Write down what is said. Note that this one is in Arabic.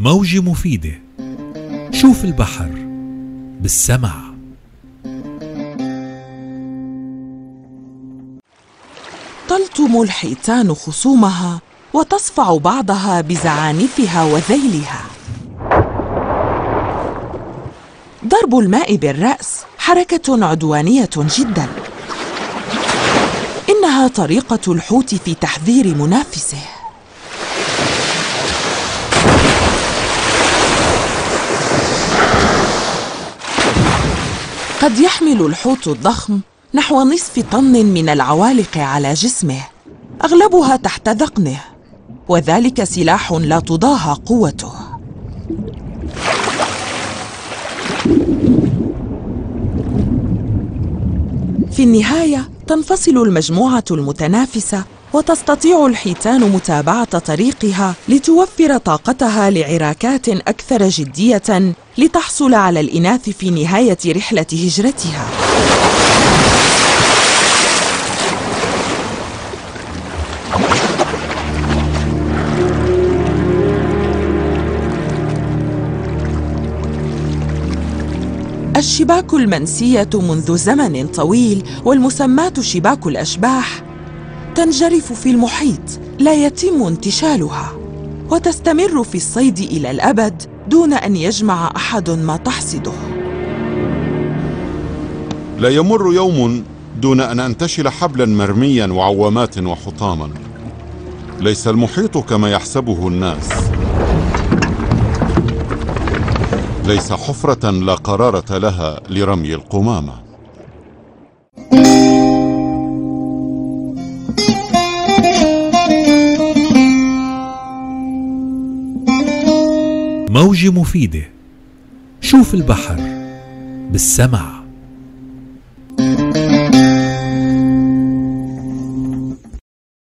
موجة مفيدة. شوف البحر بالسمع. تلطم الحيتان خصومها وتصفع بعضها بزعانفها وذيلها. ضرب الماء بالرأس حركة عدوانية جدا. إنها طريقة الحوت في تحذير منافسه. قد يحمل الحوت الضخم نحو نصف طن من العوالق على جسمه أغلبها تحت ذقنه وذلك سلاح لا تضاهى قوته. في النهاية تنفصل المجموعة المتنافسة وتستطيع الحيتان متابعة طريقها لتوفر طاقتها لعراكات أكثر جدية لتحصل على الإناث في نهاية رحلة هجرتها. الشباك المنسية منذ زمن طويل والمسماة شباك الأشباح تنجرف في المحيط لا يتم انتشالها. وتستمر في الصيد إلى الأبد دون أن يجمع أحد ما تحصده. لا يمر يوم دون أن أنتشل حبلا مرميا وعوامات وحطاما. ليس المحيط كما يحسبه الناس. ليس حفرة لا قرارة لها لرمي القمامة. موجة مفيدة. شوف البحر بالسمع